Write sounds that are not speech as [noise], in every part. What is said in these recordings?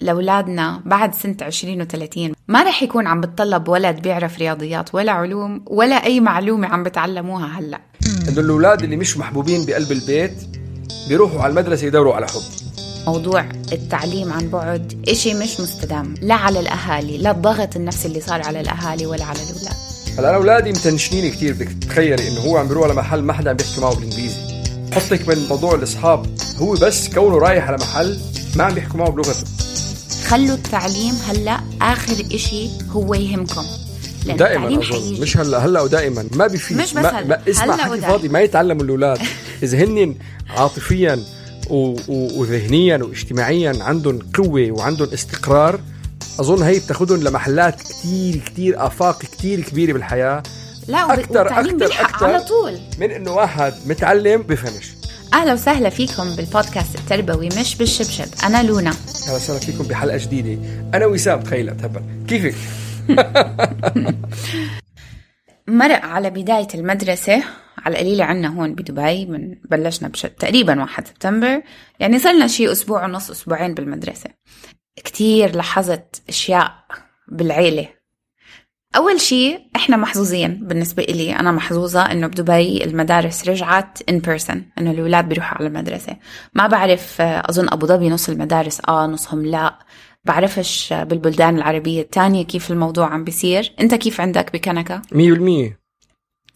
لأولادنا بعد سنة 20 و30 ما رح يكون عم بتطلب ولد بيعرف رياضيات ولا علوم ولا أي معلومة عم بتعلموها هلأ. إنه الأولاد اللي مش محبوبين بقلب البيت بيروحوا على المدرسة يدوروا على حب. موضوع التعليم عن بعد إشي مش مستدام لا على الأهالي لا الضغط النفسي اللي صار على الأهالي ولا على الأولاد. هلا أنا أولادي متنشنين كثير بدك تتخيلي إنه هو عم بيروح على محل ما حدا عم بيحكي معه بالإنجليزي. حطك من موضوع الأصحاب هو بس كونه رايح على محل ما عم بيحكوا معه بلغته. خلوا التعليم هلا آخر إشي هو يهمكم دائما أظن. مش هلا هلا ودائما ما بيفيد مش بس ما هلا. ما اسمع هلا حكي. فاضي ما يتعلموا الأولاد إذا هن عاطفيا و... و... وذهنيا واجتماعيا عندهم قوة وعندهم استقرار أظن هي بتاخذهم لمحلات كتير كتير آفاق كتير كبيرة بالحياة لا أكتر- بيلحق أكتر. على طول من إنه واحد متعلم بفهمش أهلا وسهلا فيكم بالبودكاست التربوي مش بالشبشب. أنا لونا. أهلا وسهلا فيكم بحلقة جديدة. أنا وسام تخيل تهبل كيفك؟ [laughs] مرق على بداية المدرسة على القليلة عنا هون بدبي من بلشنا بش... تقريبا 1 سبتمبر. يعني صرنا شي أسبوع ونص أسبوعين بالمدرسة. كتير لاحظت أشياء بالعيلة. أول شي إحنا محظوظين بالنسبة إلي أنا محظوظة إنه بدبي المدارس رجعت in person إنه الأولاد بيروحوا على المدرسة ما بعرف آه، أظن أبو ظبي نص المدارس آه نصهم لا بعرفش آه، بالبلدان العربية التانية كيف الموضوع عم بيصير أنت كيف عندك بكنكا؟ 100%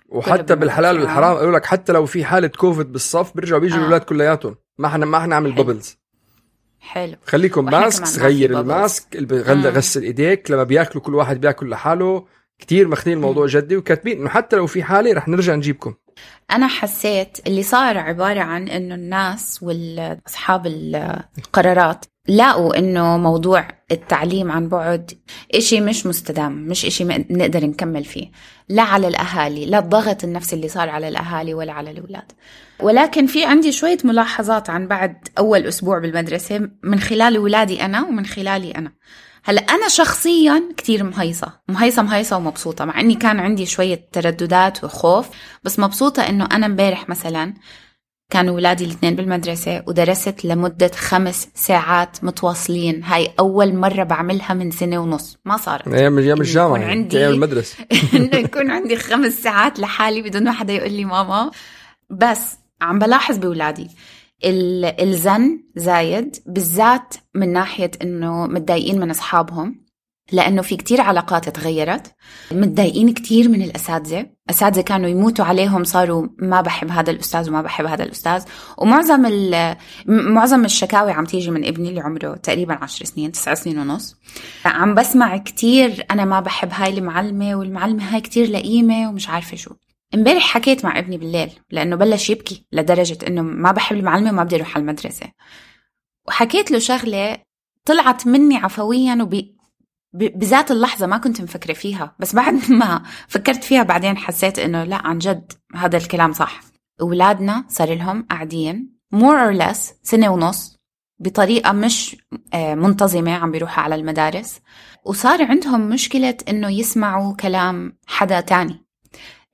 وحتى بالحلال. والحرام قالوا لك حتى لو في حالة كوفيد بالصف بيرجعوا بيجوا آه. الأولاد كلياتهم ما إحنا ما إحنا نعمل حلو. حلو. خليكم ماسك غير. الماسك. غسل إيديك. لما بياكلوا كل واحد بياكل لحاله. كتير ماخذين الموضوع جدي وكاتبين إنه حتى لو في حالة رح نرجع نجيبكم. أنا حسيت اللي صار عبارة عن إنه الناس والأصحاب القرارات لاقوا إنه موضوع التعليم عن بعد إشي مش مستدام مش إشي نقدر نكمل فيه لا على الأهالي لا الضغط النفسي اللي صار على الأهالي ولا على الأولاد. ولكن في عندي شوية ملاحظات عن بعد أول أسبوع بالمدرسة من خلال أولادي أنا ومن خلالي أنا. هلا أنا شخصيا كتير مهيصة. مهيصة مهيصة ومبسوطة مع إني كان عندي شوية ترددات وخوف بس مبسوطة إنه أنا امبارح مثلا كانوا ولادي الاثنين بالمدرسة ودرست لمدة خمس ساعات متواصلين. هاي أول مرة بعملها من سنة ونص. ما صارت. أيام أيام إنه الجامعة يكون يعني عندي- أيام المدرسة. [laughs] إنه يكون عندي خمس ساعات لحالي بدون ما حدا يقول لي ماما. بس عم بلاحظ بولادي. الزن زايد بالذات من ناحية إنه متضايقين من أصحابهم لأنه في كتير علاقات تغيرت. متضايقين كتير من الأساتذة. أساتذة كانوا يموتوا عليهم صاروا ما بحب هذا الأستاذ وما بحب هذا الأستاذ. ومعظم معظم الشكاوي عم تيجي من ابني اللي عمره تقريبا عشر سنين تسع سنين ونص. عم بسمع كتير أنا ما بحب هاي المعلمة والمعلمة هاي كتير لئيمة ومش عارفة شو. امبارح حكيت مع ابني بالليل لأنه بلش يبكي لدرجة إنه ما بحب المعلمة وما بدي أروح على المدرسة. وحكيت له شغلة طلعت مني عفويا وب بذات اللحظة ما كنت مفكرة فيها بس بعد [laughs] ما فكرت فيها بعدين حسيت إنه لا عن جد هذا الكلام صح. أولادنا صار لهم قاعدين more or less سنة ونص بطريقة مش آه، منتظمة عم بيروحوا على المدارس. وصار عندهم مشكلة إنه يسمعوا كلام حدا تاني.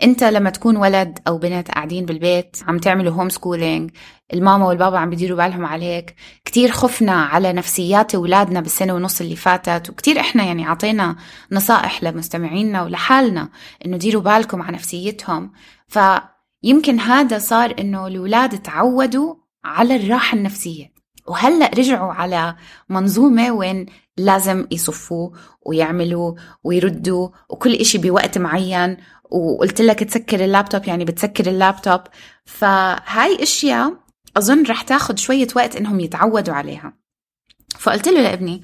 انت لما تكون ولد أو بنت قاعدين بالبيت عم تعملوا هوم سكولينج الماما والبابا عم بيديروا بالهم عليك كتير خفنا على نفسيات أولادنا بالسنة ونص اللي فاتت وكتير إحنا يعني عطينا نصائح لمستمعينا ولحالنا إنه ديروا بالكم على نفسيتهم. ف يمكن هذا صار إنه الأولاد تعودوا على الراحة النفسية. وهلأ رجعوا على منظومة وين لازم يصفوا ويعملوا ويردوا وكل إشي بوقت معين وقلت لك تسكر اللابتوب يعني بتسكر اللابتوب. فهاي أشياء أظن رح تاخد شوية وقت إنهم يتعودوا عليها. فقلت له لابني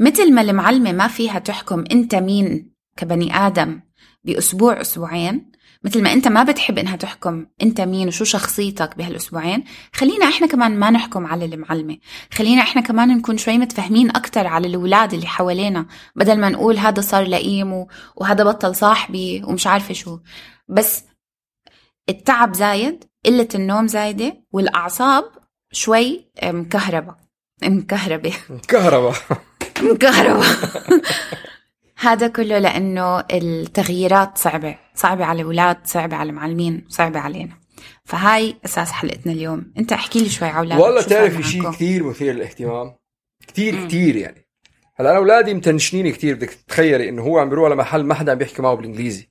مثل ما المعلمة ما فيها تحكم أنت مين كبني آدم بأسبوع أسبوعين مثل ما انت ما بتحب انها تحكم انت مين وشو شخصيتك بهالأسبوعين خلينا إحنا كمان ما نحكم على المعلمة. خلينا إحنا كمان نكون شوي متفاهمين أكثر على الأولاد اللي حوالينا بدل ما نقول هذا صار لئيم وهذا بطل صاحبي ومش عارفة شو. بس التعب زايد قلة النوم زايدة والأعصاب شوي مكهربة. مكهربة. كهرباء مكهربة. [laughs] هذا كله لأنه التغييرات صعبة صعبة على الأولاد صعبة على المعلمين صعبة علينا. فهاي أساس حلقتنا اليوم. أنت احكي لي شوي على أولادك والله تعرفي شيء؟ كثير مثير للاهتمام. كثير كثير يعني. هلأ أنا أولادي متنشنين كثير بدك تتخيلي إنه هو عم بيروح على محل ما حدا عم بيحكي معه بالإنجليزي.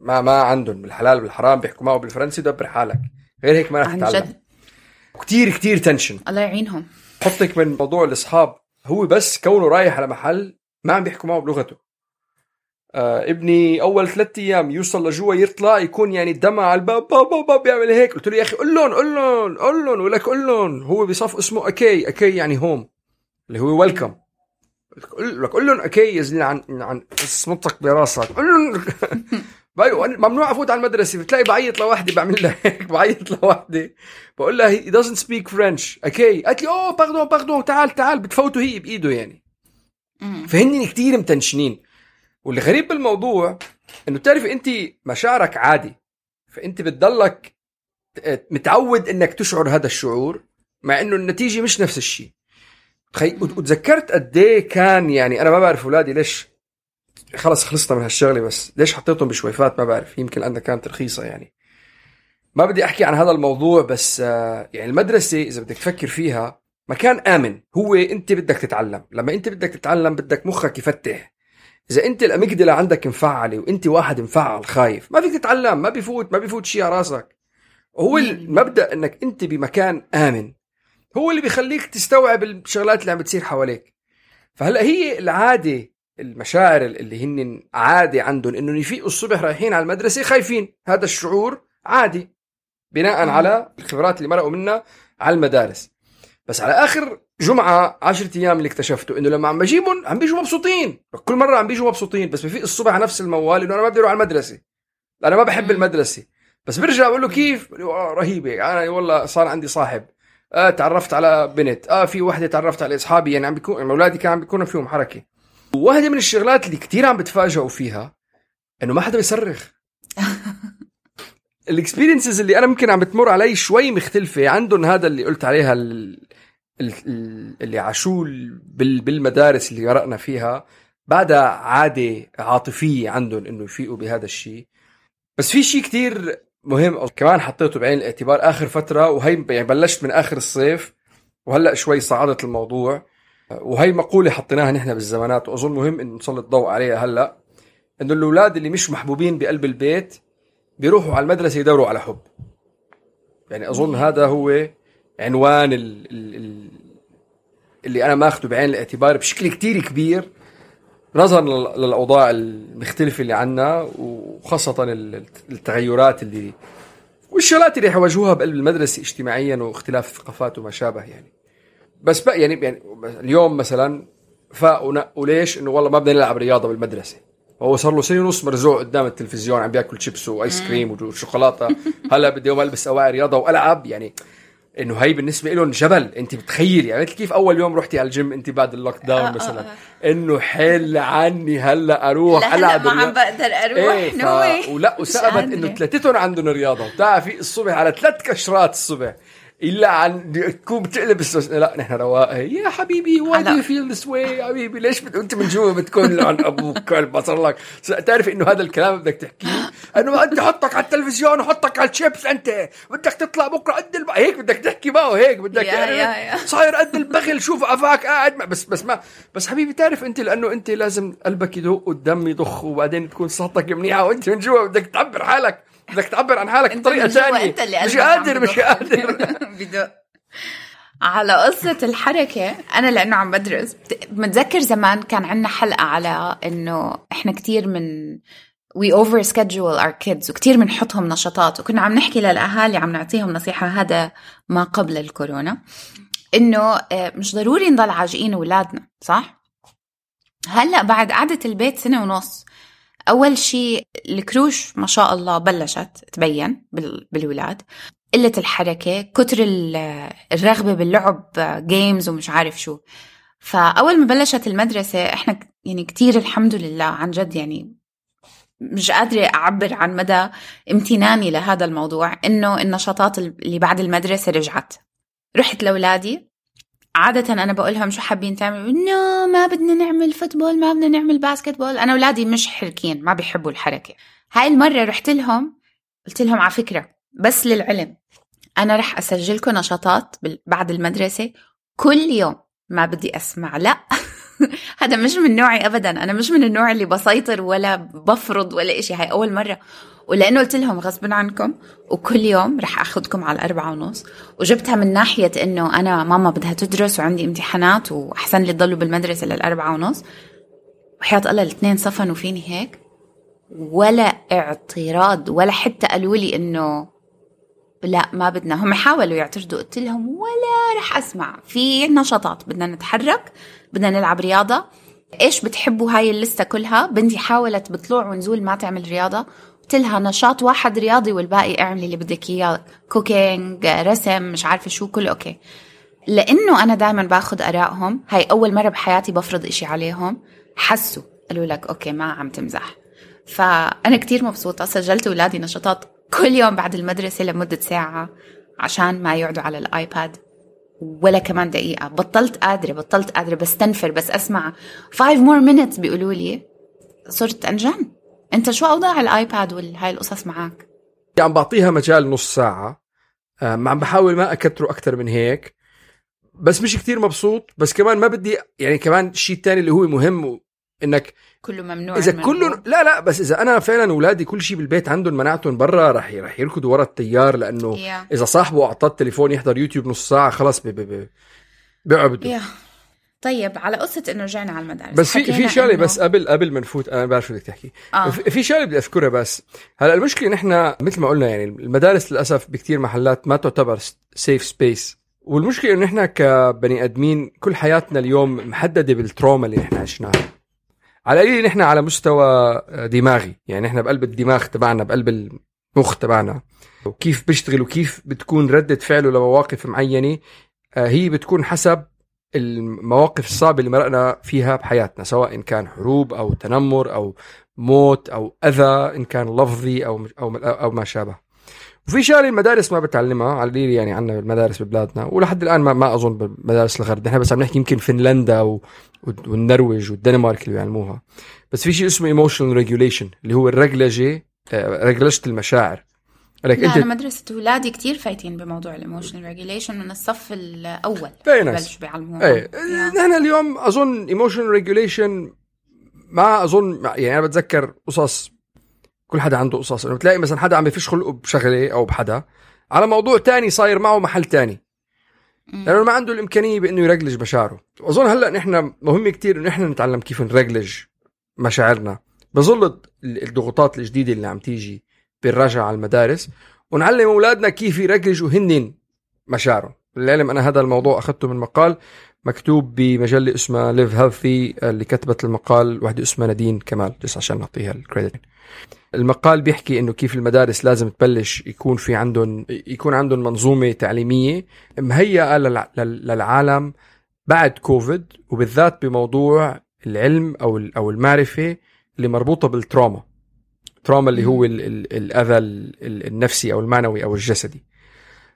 ما ما عندهم بالحلال والحرام بيحكوا معه بالفرنسي دبر حالك غير هيك ما رح تتعلم جد؟ كثير كثير تنشن الله يعينهم. حطك من موضوع الأصحاب. هو بس كونه رايح على محل ما عم بيحكوا معه بلغته. آه ابني أول ثلاثة أيام يوصل لجوا يطلع يكون يعني الدمع على الباب بابا بابا بيعمل هيك. قلت له يا أخي قول لهم قول لهم قول لهم ولك قول لهم. هو بصف اسمه أكي أكي يعني هوم اللي هو ويلكم قول لك قول لهم أكي يا زلمة عن عن صمتك براسك. قول لهم. [laughs] ممنوع أفوت على المدرسة بتلاقي بعيط لوحدي بعمل لها هيك بعيط لوحدي. بقول لها he doesn't speak French. أوكي قالت لي أوه باردون باردون تعال تعال بتفوته هي بإيده يعني. فهني كتير متنشنين. واللي غريب بالموضوع إنه بتعرف انت مشاعرك عادي فانت بتضلك متعود إنك تشعر هذا الشعور مع إنه النتيجة مش نفس الشيء. تخي... وت- وتذكرت قد إيه كان يعني أنا ما بعرف أولادي ليش خلص خلصنا من هالشغلة بس ليش حطيتهم بشويفات ما بعرف يمكن لانها كانت رخيصة يعني. ما بدي أحكي عن هذا الموضوع بس آه، يعني المدرسة إذا بدك تفكر فيها مكان آمن هو انت بدك تتعلم لما انت بدك تتعلم بدك مخك يفتح. إذا أنت الأميجدلا عندك مفعلة وأنت واحد مفعل خايف ما فيك تتعلم ما بيفوت ما بيفوت شيء على راسك. هو المبدأ إنك أنت بمكان آمن. هو اللي بيخليك تستوعب الشغلات اللي عم بتصير حواليك. فهلأ هي العادة المشاعر اللي هن عادي عندهم إنه يفيقوا الصبح رايحين على المدرسة خايفين. هذا الشعور عادي بناء على الخبرات اللي مرقوا منها على المدارس. بس على آخر جمعة 10 أيام اللي اكتشفته إنه لما عم بجيبهم عم بيجوا مبسوطين. كل مرة عم بيجوا مبسوطين بس بفيق الصبح نفس الموال إنه أنا ما بدي أروح على المدرسة. أنا ما بحب المدرسة. بس برجع بقول له كيف؟ بقول له آه رهيبة. أنا والله صار عندي صاحب. آه تعرفت على بنت. آه في وحدة تعرفت على أصحابي. يعني عم بيكون يعني أولادي كان عم بيكونوا فيهم حركة. وواحده من الشغلات اللي كتير عم بتفاجئوا فيها إنه ما حدا بيصرخ. [laughs] الاكسبيرينسز اللي أنا ممكن عم بتمر علي شوي مختلفة. عندهم هذا اللي قلت عليها اللي عاشوه بال- بالمدارس اللي قرأنا فيها بعدها عادة عاطفية عندهم إنه يفيقوا بهذا الشيء. بس في شيء كتير مهم أو كمان حطيته بعين الاعتبار آخر فترة وهي يعني بلشت من آخر الصيف وهلأ شوي صعدت الموضوع. وهي مقولة حطيناها نحن بالزمانات وأظن مهم انه نسلط الضوء عليها هلأ إنه الأولاد اللي مش محبوبين بقلب البيت بيروحوا على المدرسة يدوروا على حب. يعني أظن هذا هو عنوان ال ال اللي أنا ماخذه بعين الاعتبار بشكل كتير كبير نظرا لل- للأوضاع المختلفة اللي عنا وخاصة ال- التغيرات اللي والشغلات اللي حيواجهوها بقلب المدرسة اجتماعيا واختلاف الثقافات وما شابه يعني. بس بقى يعني يعني اليوم مثلا فاقوا نقوا ليش إنه والله ما بدنا نلعب رياضة بالمدرسة. هو صار له سنة ونص مرزوع قدام التلفزيون عم بياكل شيبس وآيس كريم وشوكولاتة. هلأ بدي يوم ألبس أواعي رياضة وألعب يعني. إنه هي بالنسبة لهم جبل. أنت بتخيلي يعني مثل كيف أول يوم رحتي على الجيم أنت بعد اللوك داون مثلا؟ إنه حل عني هلأ أروح ألعب ما عم. بقدر أروح. إيه ف... ولا قادرة. إنه ثلاثتهم عندهم رياضة. وتعرفي الصبح على ثلاث كشرات الصبح. إلا عن تكون بتقلب السوس لا نحن رواقه يا حبيبي واي هلا. دو فيل ذس واي حبيبي؟ ليش بت... أنت من جوا بتكون عن أبوك كلب صار لك؟ تعرفي إنه هذا الكلام بدك تحكيه؟ [gasps] إنه أنت حطك على التلفزيون وحطك على الشيبس أنت بدك تطلع بكرة قد الب... هيك بدك تحكي معه هيك بدك يا- يعني. صاير قد البخل شوف أفاك قاعد بس بس ما بس حبيبي تعرف أنت لأنه أنت لازم قلبك يدق والدم يضخ وبعدين تكون صحتك منيحة وأنت من جوا بدك تعبر حالك بدك تعبر عن حالك بطريقة ثانية مش قادر مش. قادر [laughs] بدق على قصة الحركة أنا لأنه عم بدرس بت- متذكر زمان كان عندنا حلقة على إنه إحنا كتير من we over schedule our kids وكتير بنحطهم نشاطات. وكنا عم نحكي للأهالي عم نعطيهم نصيحة هذا ما قبل الكورونا. إنه آه، مش ضروري نضل عاجقين أولادنا صح؟ هلأ بعد قعدة البيت سنة ونص أول شيء الكروش ما شاء الله بلشت تبين بال- بالولاد. قلة الحركة كتر ال- الرغبة باللعب جيمز ومش عارف شو. فأول ما بلشت المدرسة إحنا ك- يعني كتير الحمد لله عن جد يعني مش قادرة أعبر عن مدى امتناني لهذا الموضوع إنه النشاطات اللي بعد المدرسة رجعت. رحت لأولادي. عادة أنا بقولهم شو حابين تعملوا؟ no ما بدنا نعمل football ما بدنا نعمل basketball. أنا أولادي مش حركين ما بيحبوا الحركة. هاي المرة رحت لهم قلت لهم على فكرة بس للعلم أنا رح أسجلكم نشاطات بعد المدرسة كل يوم ما بدي أسمع. لا. [laughs] [laughs] هذا مش من نوعي أبدا. أنا مش من النوع اللي بسيطر ولا بفرض ولا إشي. هاي أول مرة. ولأنه قلت لهم غصب عنكم وكل يوم رح أخذكم على الأربعة ونص. وجبتها من ناحية إنه أنا ماما بدها تدرس وعندي امتحانات وأحسن لي تضلوا بالمدرسة للأربعة ونص. وحياة الله الاثنين صفنوا فيني هيك. ولا اعتراض ولا حتى قالوا لي إنه لا ما بدنا. هم حاولوا يعترضوا. قلت لهم ولا رح أسمع. في نشاطات بدنا نتحرك بدنا نلعب رياضة. إيش بتحبوا؟ هاي اللستة كلها. بنتي حاولت بطلوع ونزول ما تعمل رياضة. قلت لها نشاط واحد رياضي والباقي اعملي اللي بدك إياه. cooking رسم مش عارفة شو كله okay. لأنه أنا دائما باخذ آرائهم. هاي أول مرة بحياتي بفرض إشي عليهم. حسوا. قالوا لك okay ما عم تمزح. فأنا كتير مبسوطة. سجلت اولادي نشاطات كل يوم بعد المدرسة لمدة ساعة عشان ما يقعدوا على ال iPad ولا كمان دقيقة. بطلت قادرة بطلت قادرة بستنفر بس أسمع. 5 more minutes بيقولوا لي صرت أنجن أنت شو أوضاع الآيباد وهاي القصص معك عم بعطيها مجال نص ساعة. آه، عم بحاول ما أكتره أكتر من هيك. بس مش كتير مبسوط بس كمان ما بدي يعني كمان الشيء الثاني اللي هو مهم إنك كله ممنوع إذا. كلهم لا لا بس إذا أنا فعلا اولادي كل شيء بالبيت عندهم مناعتهم برا رح رح يركضوا ورا التيار لأنه يا. إذا صاحبه أعطاه التليفون يحضر يوتيوب نص ساعة خلص بيعبدوا يا طيب على قصة إنه رجعنا على المدارس بس في في شغلة إنه- بس قبل قبل ما نفوت أنا بعرف شو بدك تحكي آه. في في شغلة بدي أذكرها بس هلأ المشكلة نحن مثل ما قلنا يعني المدارس للأسف بكثير محلات ما تعتبر safe space والمشكلة إنه نحن كبني آدمين كل حياتنا اليوم محددة بال trauma اللي نحن عشناها على القليل نحن على مستوى دماغي. يعني نحن بقلب الدماغ تبعنا بقلب المخ تبعنا. وكيف بيشتغل وكيف بتكون ردة فعله لمواقف معينة آه، هي بتكون حسب المواقف الصعبة اللي مرقنا فيها بحياتنا سواء إن كان حروب أو تنمر أو موت أو أذى إن كان لفظي أو أو أو ما شابه. وفي شغله المدارس ما بتعلمها على القليل يعني عندنا بالمدارس ببلادنا ولحد الآن ما ما أظن بمدارس الغرب نحن بس عم نحكي يمكن فنلندا و... والنرويج والدنمارك اللي بيعلموها بس في شيء اسمه emotional regulation اللي هو الرجلجة آه، رجلجة المشاعر لك انت أنا مدرسة أولادي كتير فايتين بموضوع ال emotional regulation من الصف nice. بلشوا بيعلموهم إيه. نحن اليوم أظن emotional regulation ما اظن يعني أنا بتذكر قصص كل حدا عنده قصص. إنه بتلاقي مثلا حدا عم يفش خلقه بشغلة أو بحدا. على موضوع تاني صاير معه محل تاني. لأنه ما عنده الإمكانية بإنه يرجلج مشاعره. واظن هلأ نحن مهم كتير إنه نحن نتعلم كيف نرجلج مشاعرنا. بظل الضغوطات الجديدة اللي عم تيجي بالرجعة على المدارس. ونعلم أولادنا كيف يرجلجوا هنن مشاعرهم. للعلم أنا هذا الموضوع أخذته من مقال مكتوب بمجلة اسمها Live Healthy اللي كتبت المقال وحدة اسمها نادين كمال بس عشان نعطيها ال credit. المقال بيحكي إنه كيف المدارس لازم تبلش يكون في عندهم يكون عندهم منظومة تعليمية مهيئة للع- لل- للعالم بعد كوفيد وبالذات بموضوع العلم أو أو المعرفة اللي مربوطة بال trauma. trauma اللي هو ال- ال- الأذى ال- ال- النفسي أو المعنوي أو الجسدي.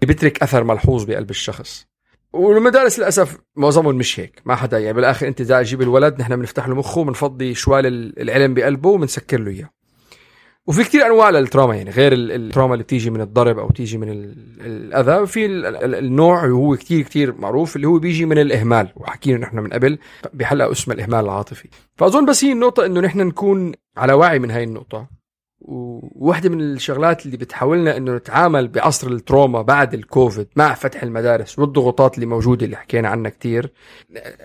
اللي بيترك أثر ملحوظ بقلب الشخص. والمدارس للأسف معظمهم مش هيك ما حدا يعني. بالآخر أنت إذا تجيب الولد نحن بنفتح له مخه بنفضي شوال ال- العلم بقلبه وبنسكر له إياه. وفي كتير أنواع لل trauma يعني غير ال- ال trauma اللي بتيجي من الضرب أو تيجي من ال- الأذى. في ال- ال- النوع وهو كتير كتير معروف اللي هو بيجي من الإهمال. وحكينا نحن من قبل بحلقة اسمها الإهمال العاطفي. فأظن بس هي النقطة إنه نحن نكون على وعي من هاي النقطة. وواحدة من الشغلات اللي بتحاولنا إنه نتعامل بعصر التروما بعد الكوفيد مع فتح المدارس والضغوطات اللي موجودة اللي حكينا عنها كتير.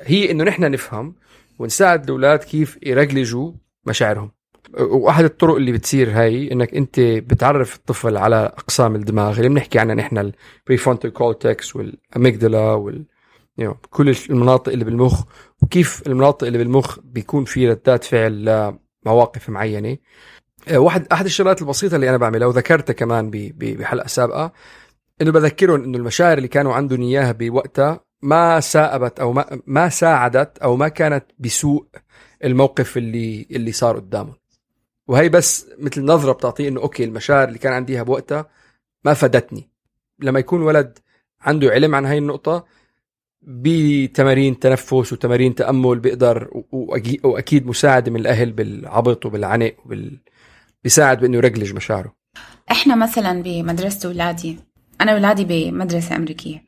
هي إنه نحن نفهم ونساعد الأولاد كيف يرجلجوا مشاعرهم. وأحد الطرق اللي بتصير هاي إنك أنت بتعرف الطفل على أقسام الدماغ اللي بنحكي عنها نحن ال prefrontal cortex وال amygdala وال know, كل المناطق اللي بالمخ وكيف المناطق اللي بالمخ بيكون في ردات فعل لمواقف معينة. واحد أحد الشغلات البسيطة اللي أنا بعملها وذكرتها كمان بحلقة سابقة إنه بذكرهم إنه المشاعر اللي كانوا عندهم إياها بوقتها ما سائبت أو ما, ما ساعدت أو ما كانت بسوء الموقف اللي اللي صار قدامهم. وهي بس مثل نظرة بتعطيه إنه okay المشاعر اللي كان عندي إياها بوقتها ما فادتني. لما يكون ولد عنده علم عن هاي النقطة بتمارين تنفس وتمارين تأمل بيقدر وأكيد مساعده من الأهل بالعبط وبالعنق وبال بيساعد بإنه يرجلج مشاعره. إحنا مثلا بمدرسة أولادي أنا أولادي بمدرسة أمريكية.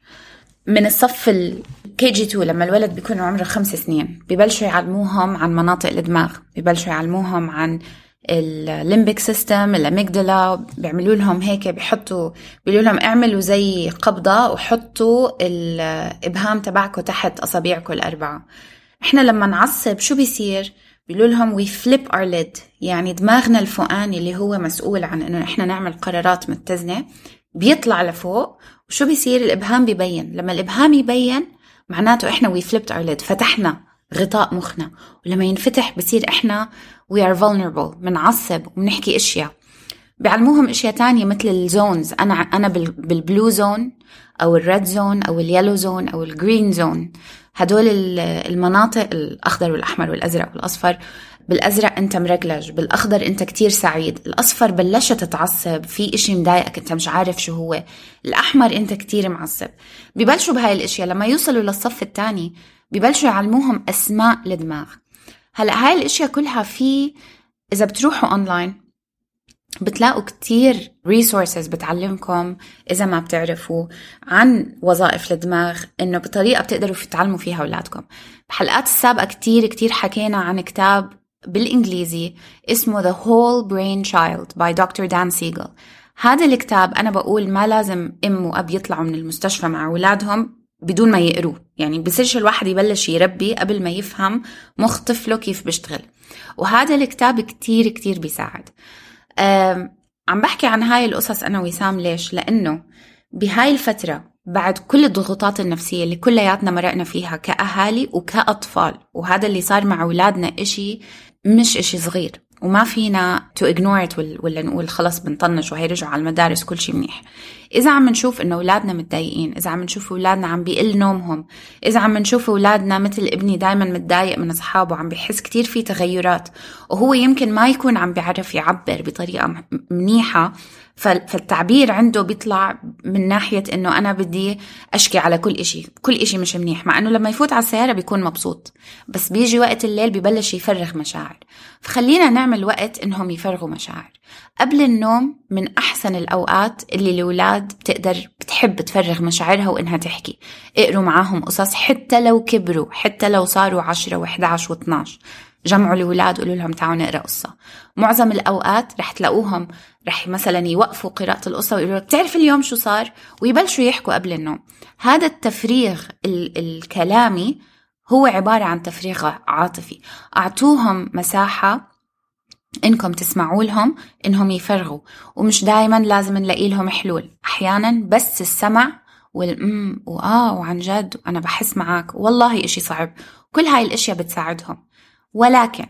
من الصف الكي جي 2 لما الولد بيكون عمره خمس سنين ببلشوا يعلموهم عن مناطق الدماغ ببلشوا يعلموهم عن ال limbic system ال amygdala بيعملوا لهم هيك بيحطوا بيقولوا لهم اعملوا زي قبضة وحطوا الابهام تبعكم تحت أصابعكم الأربعة. إحنا لما نعصب شو بيصير؟ بيقولوا لهم we flip our lid يعني دماغنا الفوقاني اللي هو مسؤول عن إنه إحنا نعمل قرارات متزنة. بيطلع لفوق وشو بيصير؟ الإبهام بيبين. لما الإبهام يبين معناته إحنا we flipped our lid فتحنا غطاء مخنا. ولما ينفتح بصير إحنا we are vulnerable. بنعصب وبنحكي أشياء. بيعلموهم أشياء تانية مثل ال zones أنا أنا بال blue zone أو ال red zone أو ال yellow zone أو ال green zone هدول المناطق الأخضر والأحمر والأزرق والأصفر. بالأزرق أنت مرجلج بالأخضر أنت كتير سعيد الأصفر بلشت تتعصب في إشي مضايقك أنت مش عارف شو هو الأحمر أنت كتير معصب. ببلشوا بهاي الإشياء لما يوصلوا للصف الثاني ببلشوا يعلموهم أسماء الدماغ. هلأ هاي الإشياء كلها في إذا بتروحوا اونلاين بتلاقوا كتير resources بتعلمكم إذا ما بتعرفوا عن وظائف الدماغ إنه بطريقة بتقدروا تتعلموا فيها أولادكم. بحلقات السابقة كتير كتير حكينا عن كتاب بالإنجليزي اسمه The Whole Brain Child by Dr. Dan Siegel. هذا الكتاب أنا بقول ما لازم أم وأب يطلعوا من المستشفى مع أولادهم بدون ما يقروه. يعني بصيرش الواحد يبلش يربي قبل ما يفهم مخ طفله كيف بيشتغل. وهذا الكتاب كتير كتير بيساعد. عم بحكي عن هاي القصص أنا وسام ليش؟ لأنه بهاي الفترة بعد كل الضغوطات النفسية اللي كلياتنا مرقنا فيها كأهالي وكأطفال وهذا اللي صار مع أولادنا إشي مش إشي صغير وما فينا تو it ولا نقول خلص بنطنش وهيرجعوا على المدارس كل شيء منيح. إذا عم نشوف إنه أولادنا متضايقين إذا عم نشوف أولادنا عم بيقل نومهم إذا عم نشوف أولادنا مثل ابني دايما متضايق من أصحابه عم بيحس كتير في تغيرات وهو يمكن ما يكون عم بيعرف يعبر بطريقة منيحة فالتعبير عنده بيطلع من ناحية إنه أنا بدي أشكي على كل إشي كل إشي مش منيح مع إنه لما يفوت على السيارة بيكون مبسوط بس بيجي وقت الليل ببلش يفرغ مشاعر. فخلينا نعمل وقت إنهم يفرغوا مشاعر. قبل النوم من أحسن الأوقات اللي الأولاد بتقدر بتحب تفرغ مشاعرها وإنها تحكي. اقروا معاهم قصص حتى لو كبروا حتى لو صاروا عشرة و11 و12 جمعوا الاولاد قولوا لهم تعالوا نقرأ قصة. معظم الأوقات رح تلاقوهم رح مثلا يوقفوا قراءة القصة ويقولوا لك بتعرف اليوم شو صار؟ ويبلشوا يحكوا قبل النوم. هذا التفريغ ال- الكلامي هو عبارة عن تفريغ عاطفي. أعطوهم مساحة إنكم تسمعوا لهم إنهم يفرغوا ومش دائما لازم نلاقي لهم حلول. أحيانا بس السمع والام وآه وعن جد أنا بحس معك والله إشي صعب. كل هاي الأشياء بتساعدهم. ولكن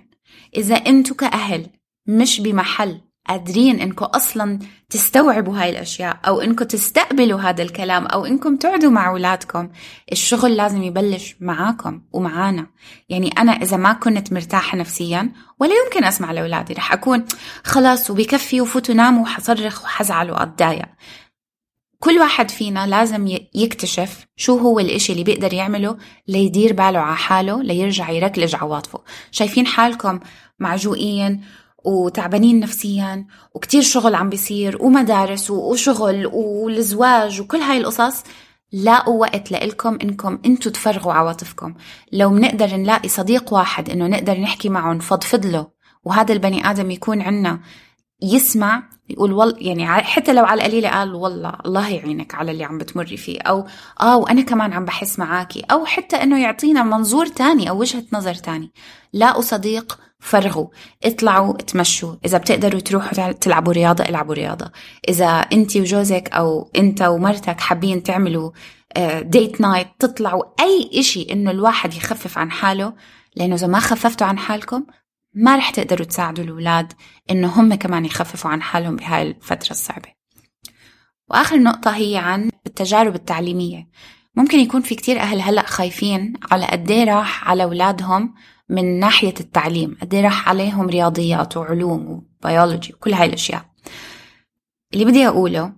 إذا أنتوا كأهل مش بمحل قادرين انكم أصلا تستوعبوا هاي الأشياء أو انكم تستقبلوا هذا الكلام أو إنكم تقعدوا مع أولادكم الشغل لازم يبلش معاكم ومعانا. يعني أنا إذا ما كنت مرتاحة نفسيا ولا يمكن أسمع لأولادي رح أكون خلاص وبكفي وفوتوا ناموا وحصرخ وحزعل وأتضايق. كل واحد فينا لازم يكتشف شو هو الإشي اللي بيقدر يعمله ليدير باله على حاله ليرجع يركلج عواطفه شايفين حالكم معجوقين وتعبانين نفسيا وكتير شغل عم بيصير ومدارس وشغل والزواج وكل هاي القصص لاقوا وقت لإلكم إنكم أنتوا تفرغوا عواطفكم لو بنقدر نلاقي صديق واحد إنه نقدر نحكي معه نفضفض له وهذا البني آدم يكون عنا يسمع يقول والله يعني حتى لو على القليلة قال والله الله يعينك على اللي عم بتمري فيه أو آه وأنا كمان عم بحس معاكي أو حتى إنه يعطينا منظور تاني أو وجهة نظر تاني. لاقوا صديق فرغوا اطلعوا تمشوا إذا بتقدروا تروحوا تلعبوا رياضة العبوا رياضة. إذا أنت وجوزك أو أنت ومرتك حابين تعملوا ديت نايت تطلعوا أي إشي إنه الواحد يخفف عن حاله لأنه إذا ما خففتوا عن حالكم ما رح تقدروا تساعدوا الأولاد إنه هم كمان يخففوا عن حالهم بهاي الفترة الصعبة. وآخر نقطة هي عن التجارب التعليمية. ممكن يكون في كتير أهل هلأ خايفين على قد إيه راح على أولادهم من ناحية التعليم قد إيه راح عليهم رياضيات وعلوم وبيولوجي وكل هاي الأشياء. اللي بدي أقوله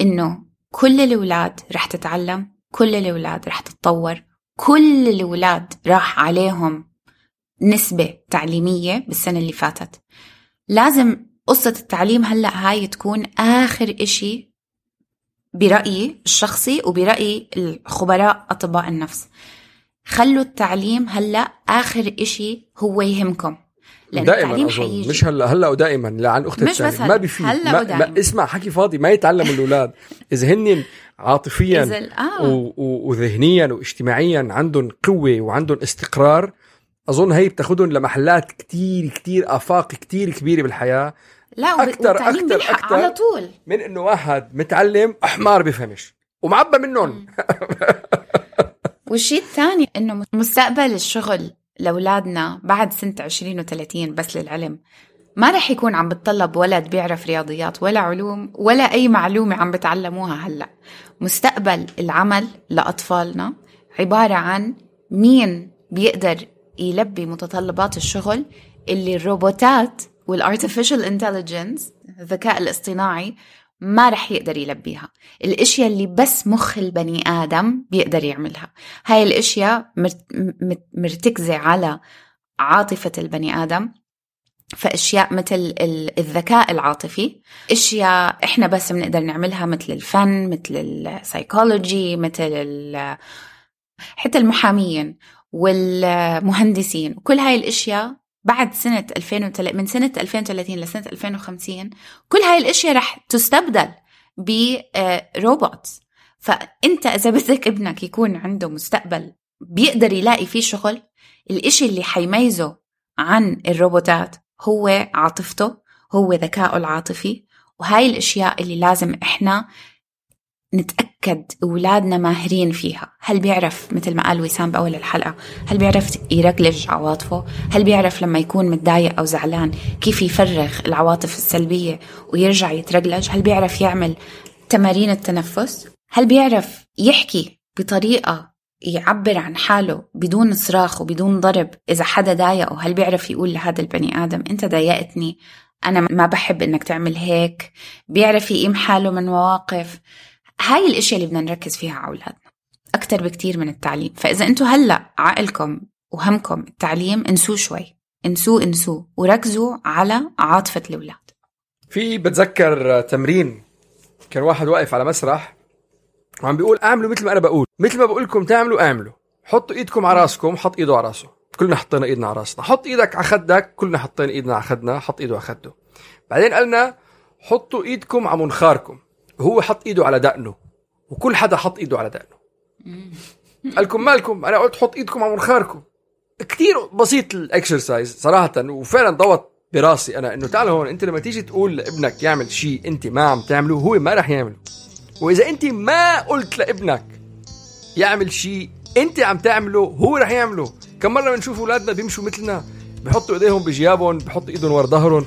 إنه كل الأولاد رح تتعلم كل الأولاد رح تتطور كل الأولاد راح عليهم نسبة تعليمية بالسنة اللي فاتت لازم قصة التعليم هلأ هاي تكون آخر إشي برأيي الشخصي وبرأي الخبراء أطباء النفس خلوا التعليم هلأ آخر إشي هو يهمكم لأن دائما التعليم أظن حيجي مش هلأ هلأ ودائما لعن أختي مش. بس ما هلأ. بيفيد هلأ ما, ودائماً. ما اسمع حكي فاضي ما يتعلموا الأولاد إذا هن عاطفيا آه. و- و- وذهنيا واجتماعيا عندهم قوة وعندهم استقرار أظن هي بتاخذهم لمحلات كتير كتير آفاق كتير كبيرة بالحياة. لا أكتر- بيلحق أكتر. على طول. من إنه واحد متعلم حمار بيفهمش ومعبى منهم. [laughs] والشيء الثاني إنه مستقبل الشغل لأولادنا بعد سنة 20 و30 بس للعلم. ما رح يكون عم بتطلب ولد بيعرف رياضيات ولا علوم ولا أي معلومة عم بتعلموها هلأ. مستقبل العمل لأطفالنا عبارة عن مين بيقدر يلبي متطلبات الشغل اللي الروبوتات وال artificial intelligence الذكاء الاصطناعي ما رح يقدر يلبيها. الأشياء اللي بس مخ البني آدم بيقدر يعملها. هاي الأشياء مرتكزة على عاطفة البني آدم. فأشياء مثل ال- الذكاء العاطفي أشياء إحنا بس بنقدر نعملها مثل الفن مثل السايكولوجي مثل حتى المحامين. والمهندسين. كل هاي الأشياء بعد سنة 2003 من سنة 2030 لسنة 2050 كل هاي الأشياء رح تستبدل بروبوت فأنت إذا بدك ابنك يكون عنده مستقبل بيقدر يلاقي فيه شغل الإشي اللي حيميزه عن الروبوتات هو عاطفته هو ذكائه العاطفي وهاي الأشياء اللي لازم إحنا نتأكد أولادنا ماهرين فيها. هل بيعرف مثل ما قال وسام بأول الحلقة هل بيعرف يركلج عواطفه؟ هل بيعرف لما يكون متضايق أو زعلان كيف يفرغ العواطف السلبية ويرجع يترجلج هل بيعرف يعمل تمارين التنفس؟ هل بيعرف يحكي بطريقة يعبر عن حاله بدون صراخ وبدون ضرب إذا حدا ضايقه؟ هل بيعرف يقول لهذا البني آدم أنت ضايقتني أنا ما بحب إنك تعمل هيك؟ بيعرف يقيم حاله من مواقف هاي الإشياء اللي بدنا نركز فيها على اولادنا أكثر بكتير من التعليم. فإذا أنتم هلأ عقلكم وهمكم التعليم انسوه شوي. انسوه انسوه وركزوا على عاطفة الأولاد. في بتذكر تمرين كان واحد واقف على مسرح وعم بيقول اعملوا مثل ما أنا بقول. مثل ما بقول لكم تعملوا اعملوا. حطوا إيدكم على راسكم حط إيده على راسه. كلنا حطينا إيدنا على راسنا. حط إيدك على خدك كلنا حطينا إيدنا على خدنا حط إيده على خده. بعدين قالنا حطوا إيدكم على منخاركم. هو حط إيده على دقنه وكل حدا حط إيده على دقنه. قالكم مالكم أنا قلت حط إيدكم على منخاركم. كتير بسيط الاكسرسايز صراحة وفعلا ضوت براسي أنا إنه تعال هون أنت لما تيجي تقول لابنك يعمل شيء أنت ما عم تعمله هو ما رح يعمله. وإذا أنت ما قلت لابنك يعمل شيء أنت عم تعمله هو رح يعمله. كم مرة بنشوف أولادنا بيمشوا مثلنا بحطوا إيديهم بجيابهم بحطوا إيدهم ورا ظهرهم.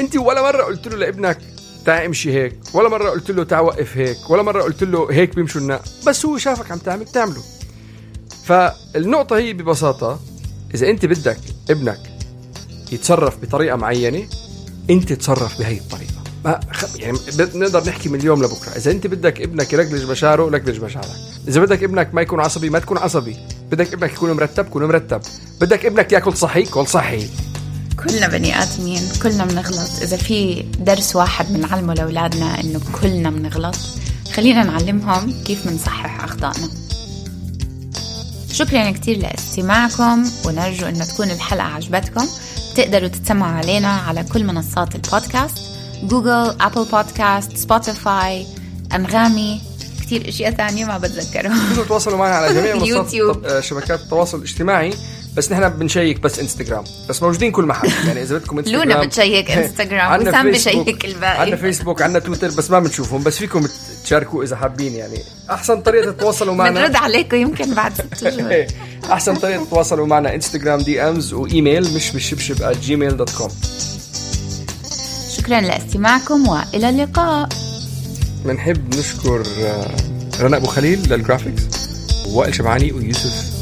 أنت ولا مرة قلت له لابنك تعال امشي هيك. ولا مرة قلت له تعال وقف هيك ولا مرة قلت له هيك بيمشوا الناس بس هو شافك عم تعمل تعمله فالنقطة هي ببساطة إذا أنت بدك ابنك يتصرف بطريقة معينة أنت تصرف بهي الطريقة. ما خ... يعني نقدر نحكي من اليوم لبكرة. إذا أنت بدك ابنك يرجلج مشاعره رجلج مشاعرك. إذا بدك ابنك ما يكون عصبي ما تكون عصبي. بدك ابنك يكون مرتب كون مرتب. بدك ابنك ياكل صحي كل صحي. كلنا بني آدمين كلنا بنغلط. إذا في درس واحد بنعلمه لأولادنا إنه كلنا بنغلط خلينا نعلمهم كيف بنصحح أخطائنا. شكرا كثير لاستماعكم ونرجو أن تكون الحلقة عجبتكم. تقدروا تتسمعوا علينا على كل منصات البودكاست جوجل أبل بودكاست سبوتيفاي أنغامي. كتير إشياء ثانية ما بتذكرهم تقدروا تتواصلوا معنا على جميع [laughs] منصات آه، شبكات التواصل الاجتماعي. بس نحن بنشيك بس انستغرام بس موجودين كل محل. [laughs] يعني إذا بدكم انستغرام لونا بتشيك [laughs] انستغرام وسام. بشيك الباقي. عندنا فيسبوك عندنا تويتر بس ما بنشوفهم. بس فيكم تشاركوا إذا حابين يعني. أحسن طريقة تتواصلوا معنا بنرد عليكم يمكن بعد ست شهور. [laughs] إيه. أحسن طريقة تتواصلوا معنا انستغرام DMs وايميل مش بالشبشب Gmail dot com شكرا لاستماعكم وإلى اللقاء. بنحب نشكر آه، رنا أبو خليل للجرافيكس وائل شبعاني ويوسف